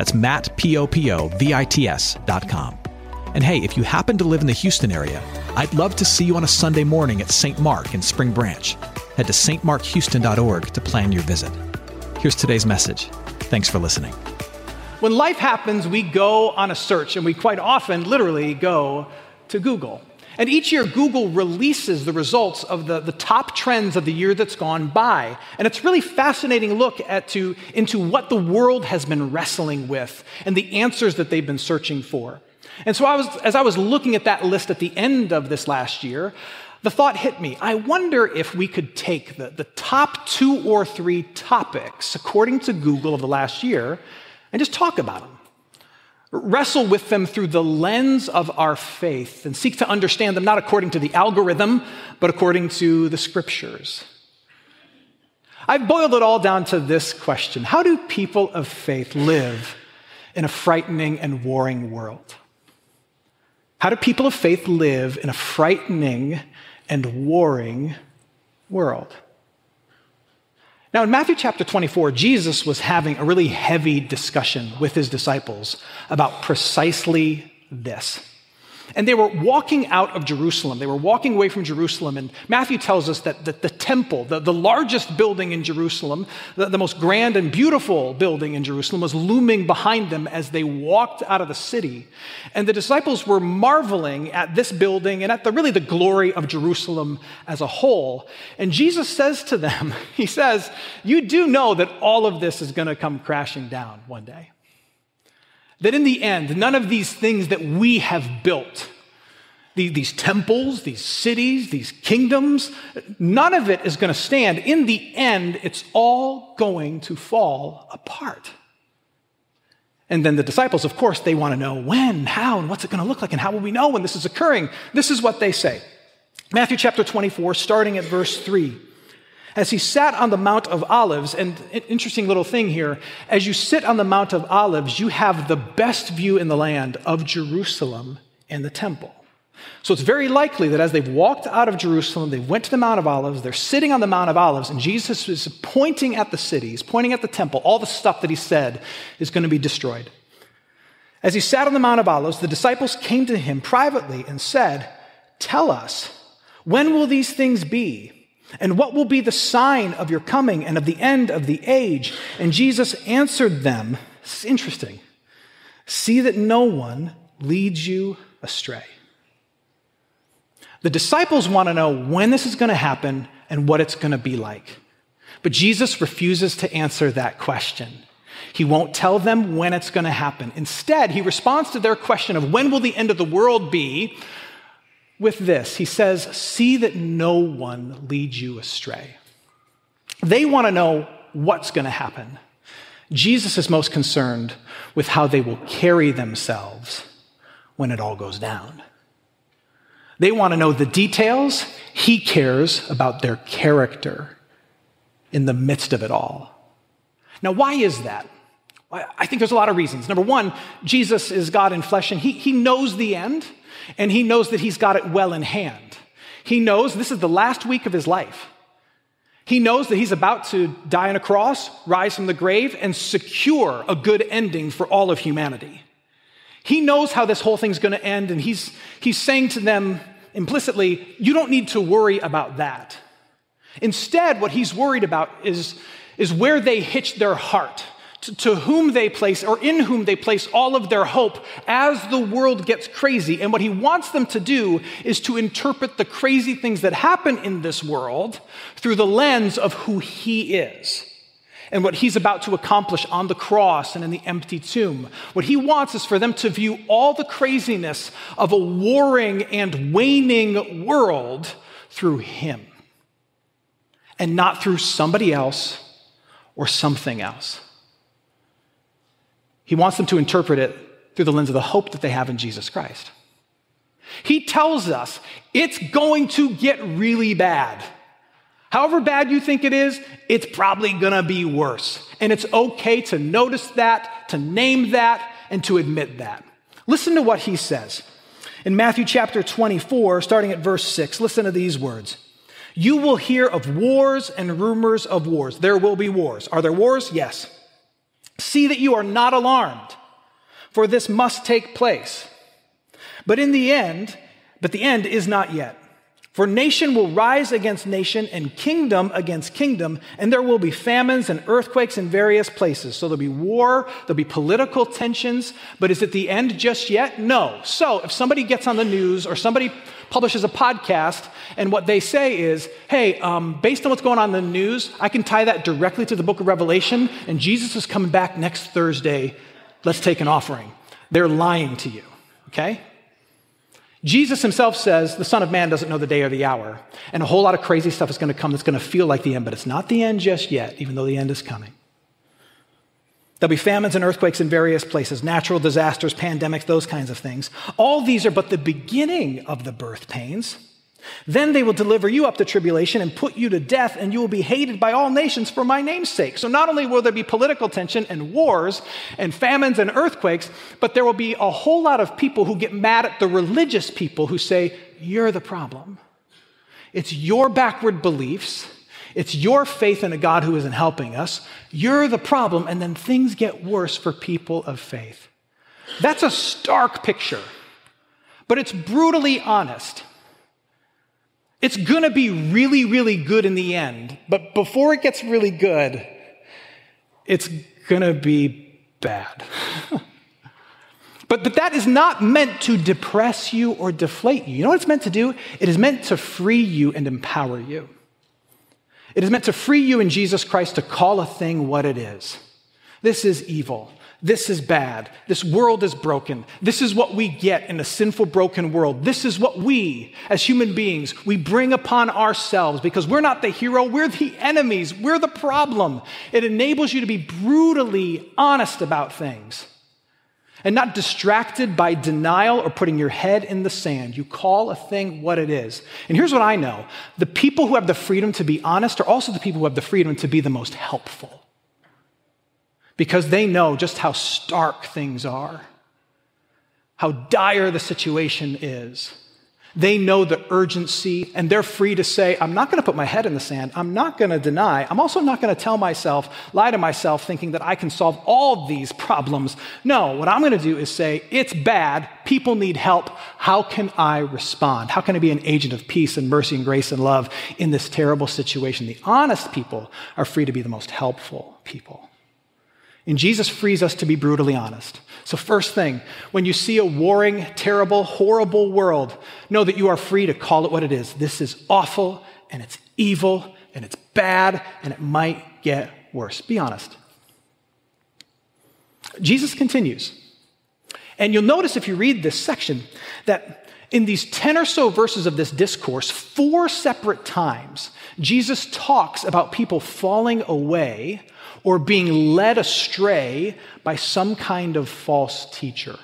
That's Matt, P-O-P-O-V-I-T-S dot com. And hey, if you happen to live in the Houston area, I'd love to see you on a Sunday morning at St. Mark in Spring Branch. Head to stmarkhouston.org to plan your visit. Here's today's message. Thanks for listening. When life happens, we go on a search, and we quite often literally go to Google. And each year, Google releases the results of the, the top trends of the year that's gone by. And it's really fascinating look at to, into what the world has been wrestling with and the answers that they've been searching for. And so I was, as I was looking at that list at the end of this last year, the thought hit me. I wonder if we could take the, the top two or three topics, according to Google, of the last year, and just talk about them. Wrestle with them through the lens of our faith and seek to understand them not according to the algorithm, but according to the scriptures. I've boiled it all down to this question How do people of faith live in a frightening and warring world? How do people of faith live in a frightening and warring world? Now, in Matthew chapter 24, Jesus was having a really heavy discussion with his disciples about precisely this. And they were walking out of Jerusalem. They were walking away from Jerusalem. And Matthew tells us that the, the temple, the, the, largest building in Jerusalem, the, the most grand and beautiful building in Jerusalem, was looming behind them as they walked out of the city. And the disciples were marveling at this building and at the, really the glory of Jerusalem as a whole. And Jesus says to them, He says, You do know that all of this is going to come crashing down one day. That in the end, none of these things that we have built, these temples, these cities, these kingdoms, none of it is going to stand. In the end, it's all going to fall apart. And then the disciples, of course, they want to know when, how, and what's it going to look like, and how will we know when this is occurring? This is what they say. Matthew chapter 24, starting at verse 3 as he sat on the Mount of Olives, and interesting little thing here, as you sit on the Mount of Olives, you have the best view in the land of Jerusalem and the temple. So it's very likely that as they've walked out of Jerusalem, they went to the Mount of Olives, they're sitting on the Mount of Olives, and Jesus is pointing at the city, he's pointing at the temple, all the stuff that he said is going to be destroyed. As he sat on the Mount of Olives, the disciples came to him privately and said, Tell us, when will these things be? And what will be the sign of your coming and of the end of the age? And Jesus answered them, It's interesting. See that no one leads you astray. The disciples want to know when this is going to happen and what it's going to be like. But Jesus refuses to answer that question. He won't tell them when it's going to happen. Instead, he responds to their question of when will the end of the world be with this. He says, See that no one leads you astray. They want to know what's going to happen. Jesus is most concerned with how they will carry themselves when it all goes down. They want to know the details. He cares about their character in the midst of it all. Now, why is that? I think there's a lot of reasons. Number one, Jesus is God in flesh, and he, he knows the end and he knows that he's got it well in hand. He knows this is the last week of his life. He knows that he's about to die on a cross, rise from the grave, and secure a good ending for all of humanity. He knows how this whole thing's going to end, and he's, he's saying to them implicitly, You don't need to worry about that. Instead, what he's worried about is, is where they hitch their heart to, whom they place or in whom they place all of their hope as the world gets crazy. And what he wants them to do is to interpret the crazy things that happen in this world through the lens of who he is and what he's about to accomplish on the cross and in the empty tomb. What he wants is for them to view all the craziness of a warring and waning world through him and not through somebody else or something else. He wants them to interpret it through the lens of the hope that they have in Jesus Christ. He tells us it's going to get really bad. However bad you think it is, it's probably going to be worse. And it's okay to notice that, to name that, and to admit that. Listen to what he says. In Matthew chapter 24, starting at verse 6, listen to these words. You will hear of wars and rumors of wars. There will be wars. Are there wars? Yes. See that you are not alarmed, for this must take place. But in the end, but the end is not yet. For nation will rise against nation and kingdom against kingdom, and there will be famines and earthquakes in various places. So there'll be war, there'll be political tensions, but is it the end just yet? No. So if somebody gets on the news or somebody publishes a podcast and what they say is, hey, um, based on what's going on in the news, I can tie that directly to the book of Revelation, and Jesus is coming back next Thursday. Let's take an offering. They're lying to you, okay? Jesus himself says the Son of Man doesn't know the day or the hour. And a whole lot of crazy stuff is going to come that's going to feel like the end, but it's not the end just yet, even though the end is coming. There'll be famines and earthquakes in various places, natural disasters, pandemics, those kinds of things. All these are but the beginning of the birth pains. Then they will deliver you up to tribulation and put you to death, and you will be hated by all nations for my name's sake. So, not only will there be political tension and wars and famines and earthquakes, but there will be a whole lot of people who get mad at the religious people who say, You're the problem. It's your backward beliefs, it's your faith in a God who isn't helping us. You're the problem, and then things get worse for people of faith. That's a stark picture, but it's brutally honest. It's going to be really, really good in the end. But before it gets really good, it's going to be bad. but, but that is not meant to depress you or deflate you. You know what it's meant to do? It is meant to free you and empower you. It is meant to free you in Jesus Christ to call a thing what it is. This is evil. This is bad. This world is broken. This is what we get in a sinful, broken world. This is what we, as human beings, we bring upon ourselves because we're not the hero, we're the enemies, we're the problem. It enables you to be brutally honest about things and not distracted by denial or putting your head in the sand. You call a thing what it is. And here's what I know the people who have the freedom to be honest are also the people who have the freedom to be the most helpful because they know just how stark things are, how dire the situation is. They know the urgency, and they're free to say, I'm not going to put my head in the sand. I'm not going to deny. I'm also not going to tell myself, lie to myself, thinking that I can solve all these problems. No, what I'm going to do is say, it's bad. People need help. How can I respond? How can I be an agent of peace and mercy and grace and love in this terrible situation? The honest people are free to be the most helpful people. And Jesus frees us to be brutally honest. So, first thing, when you see a warring, terrible, horrible world, know that you are free to call it what it is. This is awful, and it's evil, and it's bad, and it might get worse. Be honest. Jesus continues. And you'll notice if you read this section that in these 10 or so verses of this discourse, four separate times, Jesus talks about people falling away or being led astray by some kind of false teacher.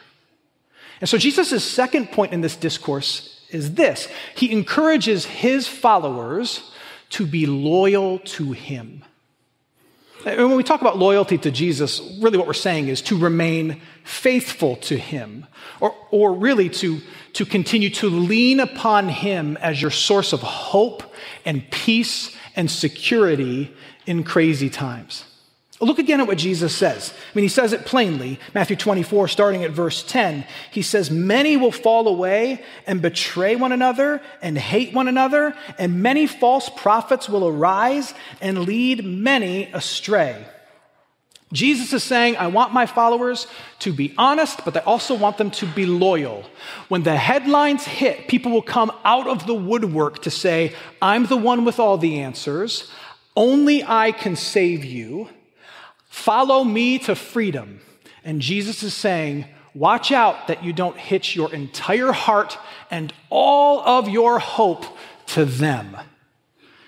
And so Jesus' second point in this discourse is this he encourages his followers to be loyal to him. And when we talk about loyalty to Jesus, really what we're saying is to remain faithful to him, or, or really to, to continue to lean upon him as your source of hope and peace and security in crazy times. Look again at what Jesus says. I mean, he says it plainly. Matthew 24, starting at verse 10, he says, Many will fall away and betray one another and hate one another, and many false prophets will arise and lead many astray. Jesus is saying, I want my followers to be honest, but I also want them to be loyal. When the headlines hit, people will come out of the woodwork to say, I'm the one with all the answers. Only I can save you. Follow me to freedom. And Jesus is saying, watch out that you don't hitch your entire heart and all of your hope to them,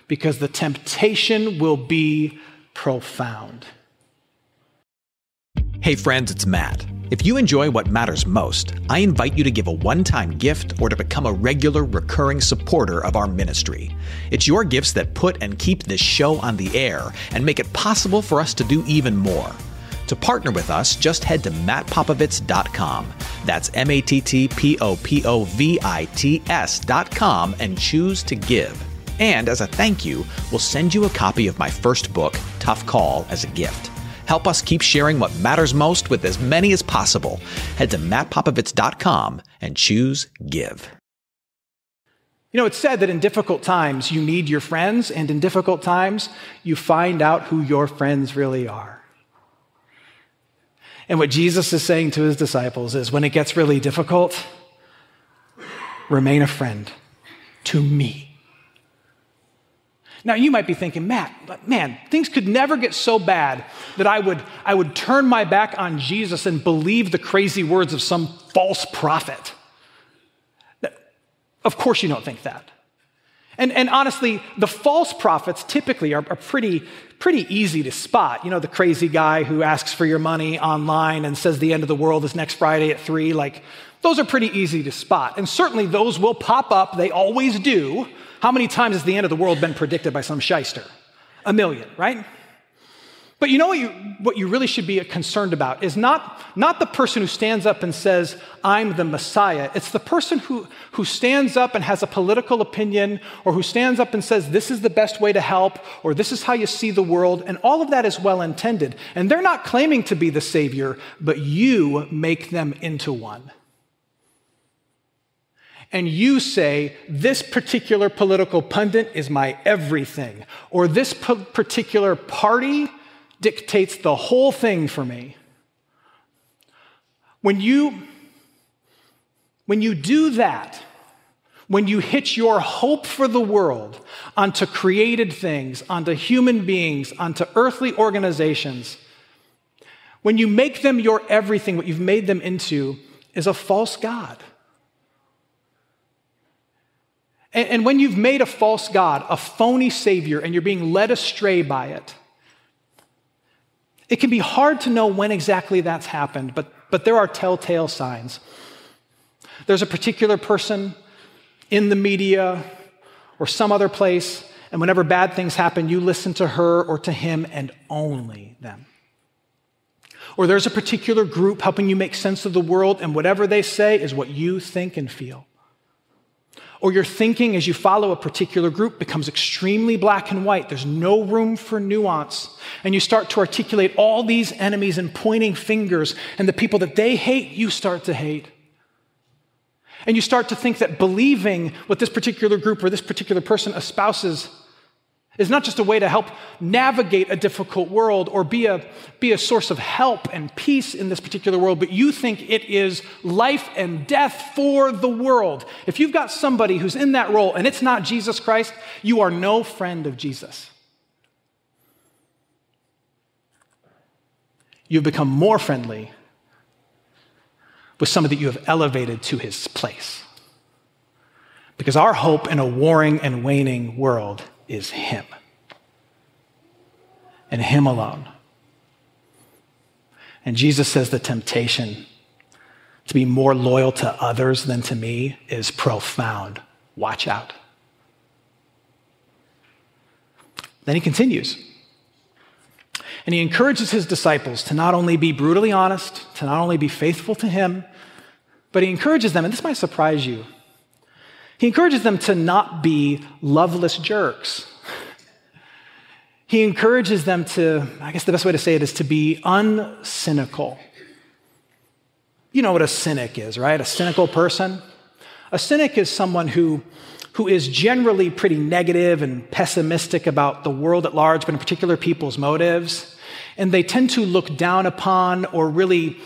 because the temptation will be profound. Hey, friends, it's Matt. If you enjoy what matters most, I invite you to give a one time gift or to become a regular, recurring supporter of our ministry. It's your gifts that put and keep this show on the air and make it possible for us to do even more. To partner with us, just head to mattpopovits.com. That's M A T T P O P O V I T S.com and choose to give. And as a thank you, we'll send you a copy of my first book, Tough Call, as a gift. Help us keep sharing what matters most with as many as possible. Head to mattpopovits.com and choose Give. You know, it's said that in difficult times you need your friends, and in difficult times you find out who your friends really are. And what Jesus is saying to his disciples is when it gets really difficult, remain a friend to me. Now, you might be thinking, Matt, but man, things could never get so bad that I would, I would turn my back on Jesus and believe the crazy words of some false prophet. Of course, you don't think that. And, and honestly, the false prophets typically are, are pretty, pretty easy to spot. You know, the crazy guy who asks for your money online and says the end of the world is next Friday at three. Like, those are pretty easy to spot. And certainly those will pop up, they always do how many times has the end of the world been predicted by some shyster? A million, right? But you know what you, what you really should be concerned about is not, not the person who stands up and says, I'm the Messiah. It's the person who, who stands up and has a political opinion, or who stands up and says, This is the best way to help, or this is how you see the world. And all of that is well intended. And they're not claiming to be the Savior, but you make them into one and you say, this particular political pundit is my everything, or this particular party dictates the whole thing for me. When you, when you do that, when you hitch your hope for the world onto created things, onto human beings, onto earthly organizations, when you make them your everything, what you've made them into is a false God. And, and when you've made a false God, a phony Savior, and you're being led astray by it, it can be hard to know when exactly that's happened, but, but there are telltale signs. There's a particular person in the media or some other place, and whenever bad things happen, you listen to her or to him and only them. Or there's a particular group helping you make sense of the world, and whatever they say is what you think and feel or your thinking as you follow a particular group becomes extremely black and white. There's no room for nuance. And you start to articulate all these enemies and pointing fingers, and the people that they hate, you start to hate. And you start to think that believing what this particular group or this particular person espouses is not just a way to help navigate a difficult world or be a, be a source of help and peace in this particular world, but you think it is life and death for the world. If you've got somebody who's in that role and it's not Jesus Christ, you are no friend of Jesus. You've become more friendly with somebody that you have elevated to his place. Because our hope in a warring and waning world is Him and Him alone. And Jesus says the temptation to be more loyal to others than to me is profound. Watch out. Then he continues. And he encourages his disciples to not only be brutally honest, to not only be faithful to him, but he encourages them, and this might surprise you, he encourages them to not be loveless jerks. He encourages them to, I guess the best way to say it is to be uncynical. You know what a cynic is, right? A cynical person. A cynic is someone who, who is generally pretty negative and pessimistic about the world at large, but in particular people's motives. And they tend to look down upon or really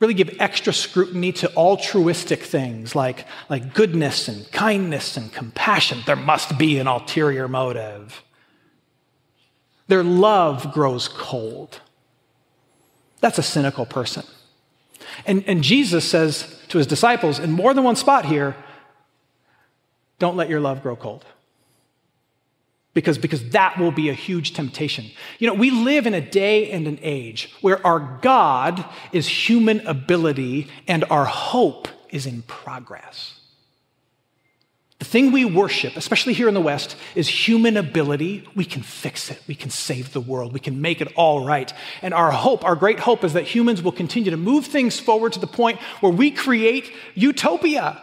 really give extra scrutiny to altruistic things like, like goodness and kindness and compassion. There must be an ulterior motive. Their love grows cold. That's a cynical person. And, and Jesus says to his disciples in more than one spot here don't let your love grow cold. Because, because that will be a huge temptation. You know, we live in a day and an age where our God is human ability and our hope is in progress. The thing we worship, especially here in the West, is human ability. We can fix it. We can save the world. We can make it all right. And our hope, our great hope, is that humans will continue to move things forward to the point where we create utopia.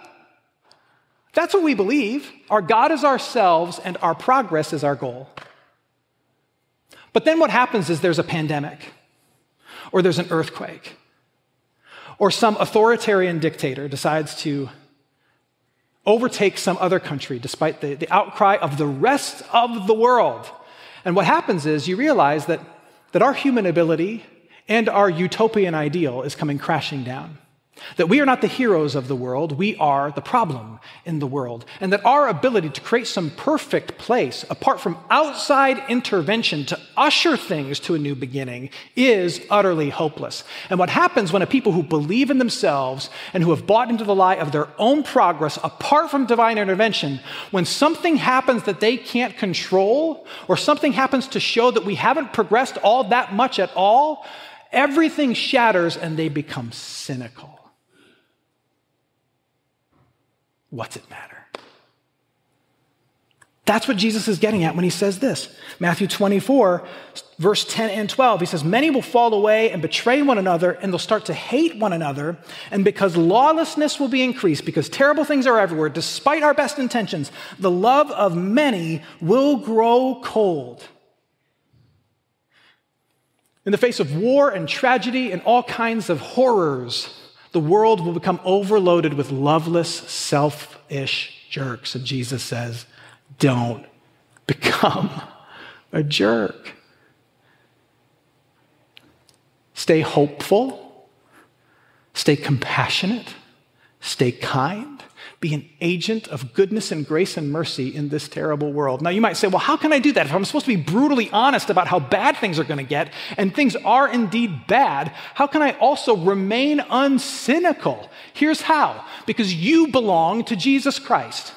That's what we believe. Our God is ourselves, and our progress is our goal. But then what happens is there's a pandemic, or there's an earthquake, or some authoritarian dictator decides to overtake some other country despite the, the outcry of the rest of the world. And what happens is you realize that, that our human ability and our utopian ideal is coming crashing down. That we are not the heroes of the world, we are the problem in the world. And that our ability to create some perfect place, apart from outside intervention to usher things to a new beginning, is utterly hopeless. And what happens when a people who believe in themselves and who have bought into the lie of their own progress, apart from divine intervention, when something happens that they can't control, or something happens to show that we haven't progressed all that much at all, everything shatters and they become cynical. What's it matter? That's what Jesus is getting at when he says this. Matthew 24, verse 10 and 12. He says, Many will fall away and betray one another, and they'll start to hate one another. And because lawlessness will be increased, because terrible things are everywhere, despite our best intentions, the love of many will grow cold. In the face of war and tragedy and all kinds of horrors, the world will become overloaded with loveless, selfish jerks. And Jesus says, don't become a jerk. Stay hopeful, stay compassionate, stay kind, be an agent of goodness and grace and mercy in this terrible world. Now, you might say, well, how can I do that? If I'm supposed to be brutally honest about how bad things are going to get, and things are indeed bad, how can I also remain uncynical? Here's how because you belong to Jesus Christ.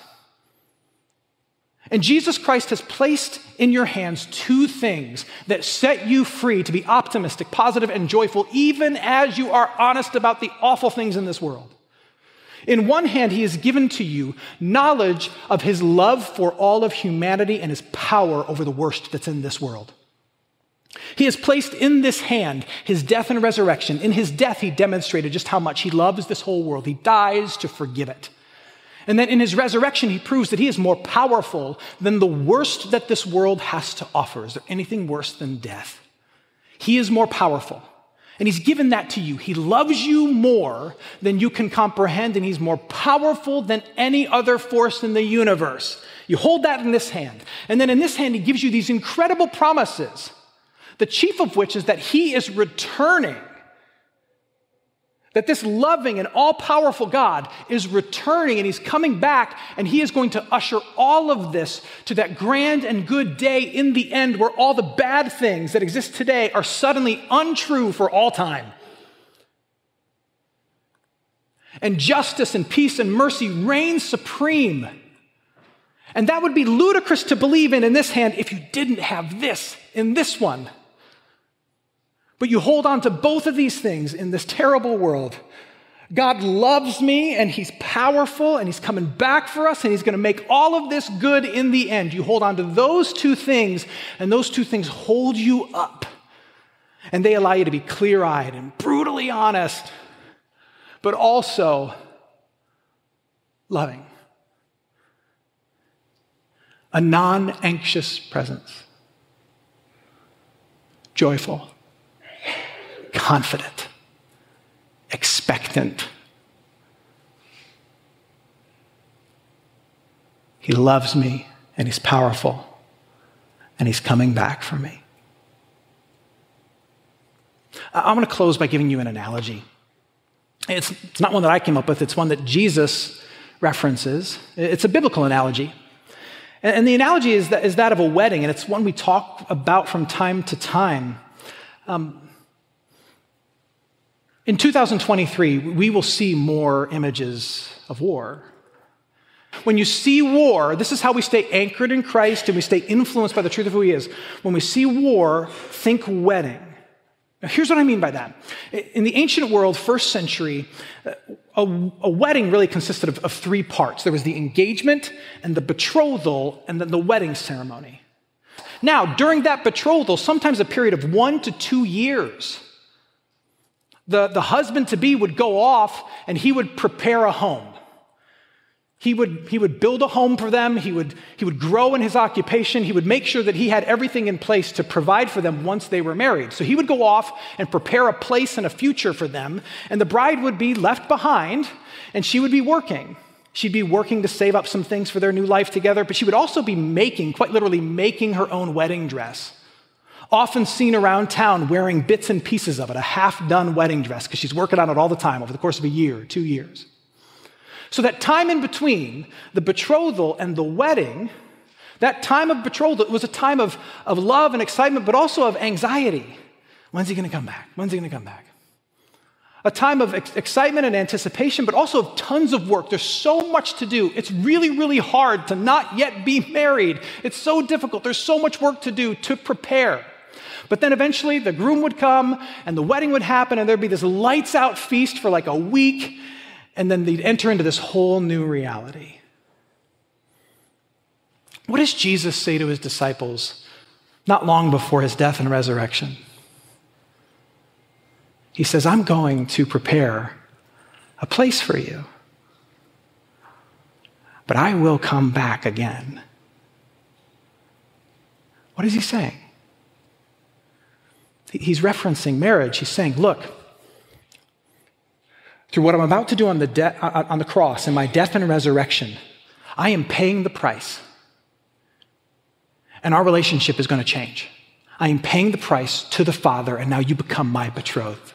And Jesus Christ has placed in your hands two things that set you free to be optimistic, positive, and joyful, even as you are honest about the awful things in this world. In one hand, he has given to you knowledge of his love for all of humanity and his power over the worst that's in this world. He has placed in this hand his death and resurrection. In his death, he demonstrated just how much he loves this whole world. He dies to forgive it. And then in his resurrection, he proves that he is more powerful than the worst that this world has to offer. Is there anything worse than death? He is more powerful. And he's given that to you. He loves you more than you can comprehend, and he's more powerful than any other force in the universe. You hold that in this hand. And then in this hand, he gives you these incredible promises, the chief of which is that he is returning that this loving and all powerful God is returning and he's coming back and he is going to usher all of this to that grand and good day in the end where all the bad things that exist today are suddenly untrue for all time. And justice and peace and mercy reign supreme. And that would be ludicrous to believe in in this hand if you didn't have this in this one. But you hold on to both of these things in this terrible world. God loves me and he's powerful and he's coming back for us and he's going to make all of this good in the end. You hold on to those two things and those two things hold you up. And they allow you to be clear eyed and brutally honest, but also loving. A non anxious presence, joyful confident, expectant. He loves me and he's powerful and he's coming back for me. I'm going to close by giving you an analogy. It's, it's not one that I came up with, it's one that Jesus references. It's a biblical analogy. And, and the analogy is that, is that of a wedding, and it's one we talk about from time to time. Um, in 2023, we will see more images of war. When you see war, this is how we stay anchored in Christ and we stay influenced by the truth of who He is. When we see war, think wedding. Now, here's what I mean by that. In the ancient world, first century, a, a wedding really consisted of, of three parts there was the engagement, and the betrothal, and then the wedding ceremony. Now, during that betrothal, sometimes a period of one to two years, the, the husband to be would go off and he would prepare a home. He would, he would build a home for them. He would, he would grow in his occupation. He would make sure that he had everything in place to provide for them once they were married. So he would go off and prepare a place and a future for them. And the bride would be left behind and she would be working. She'd be working to save up some things for their new life together, but she would also be making, quite literally, making her own wedding dress. Often seen around town wearing bits and pieces of it, a half done wedding dress, because she's working on it all the time over the course of a year, two years. So, that time in between the betrothal and the wedding, that time of betrothal, was a time of, of love and excitement, but also of anxiety. When's he going to come back? When's he going to come back? A time of ex- excitement and anticipation, but also of tons of work. There's so much to do. It's really, really hard to not yet be married. It's so difficult. There's so much work to do to prepare. But then eventually the groom would come and the wedding would happen, and there'd be this lights out feast for like a week and then they'd enter into this whole new reality. What does Jesus say to his disciples not long before his death and resurrection? He says, I'm going to prepare a place for you, but I will come back again. What is he saying? He's referencing marriage. He's saying, Look, through what I'm about to do on the, de- on the cross and my death and resurrection, I am paying the price. And our relationship is going to change. I am paying the price to the Father, and now you become my betrothed.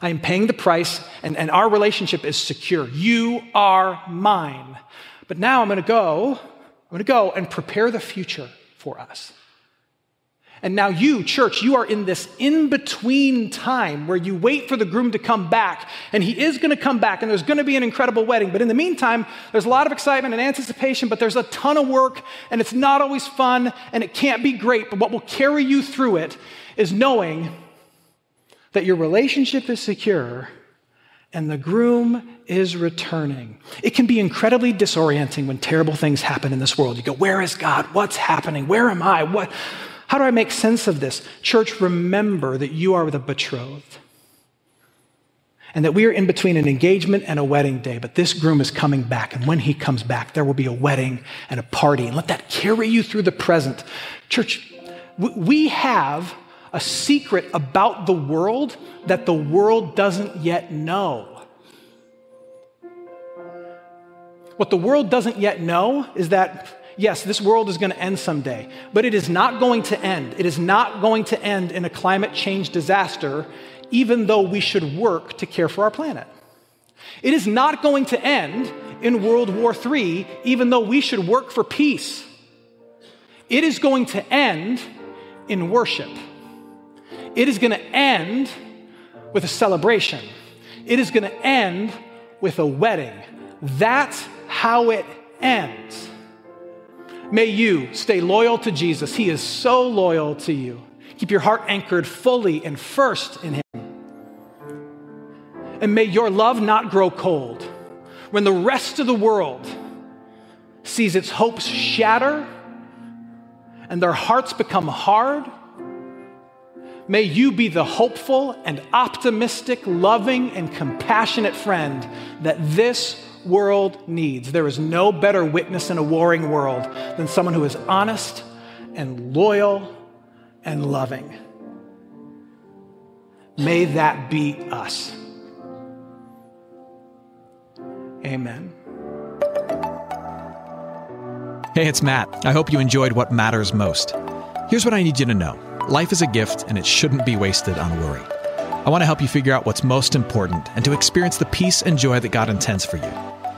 I am paying the price, and, and our relationship is secure. You are mine. But now I'm going to go, I'm going to go and prepare the future for us. And now, you, church, you are in this in between time where you wait for the groom to come back. And he is going to come back, and there's going to be an incredible wedding. But in the meantime, there's a lot of excitement and anticipation, but there's a ton of work, and it's not always fun, and it can't be great. But what will carry you through it is knowing that your relationship is secure and the groom is returning. It can be incredibly disorienting when terrible things happen in this world. You go, Where is God? What's happening? Where am I? What? How do I make sense of this? Church, remember that you are the betrothed. And that we are in between an engagement and a wedding day, but this groom is coming back. And when he comes back, there will be a wedding and a party. And let that carry you through the present. Church, we have a secret about the world that the world doesn't yet know. What the world doesn't yet know is that yes, this world is going to end someday, but it is not going to end. It is not going to end in a climate change disaster, even though we should work to care for our planet. It is not going to end in World War III, even though we should work for peace. It is going to end in worship. It is going to end with a celebration. It is going to end with a wedding. That's how it ends. May you stay loyal to Jesus. He is so loyal to you. Keep your heart anchored fully and first in Him. And may your love not grow cold when the rest of the world sees its hopes shatter and their hearts become hard. May you be the hopeful and optimistic, loving and compassionate friend that this world needs. There is no better witness in a warring world than someone who is honest and loyal and loving. May that be us. Amen. Hey, it's Matt. I hope you enjoyed what matters most. Here's what I need you to know life is a gift, and it shouldn't be wasted on worry. I want to help you figure out what's most important and to experience the peace and joy that God intends for you.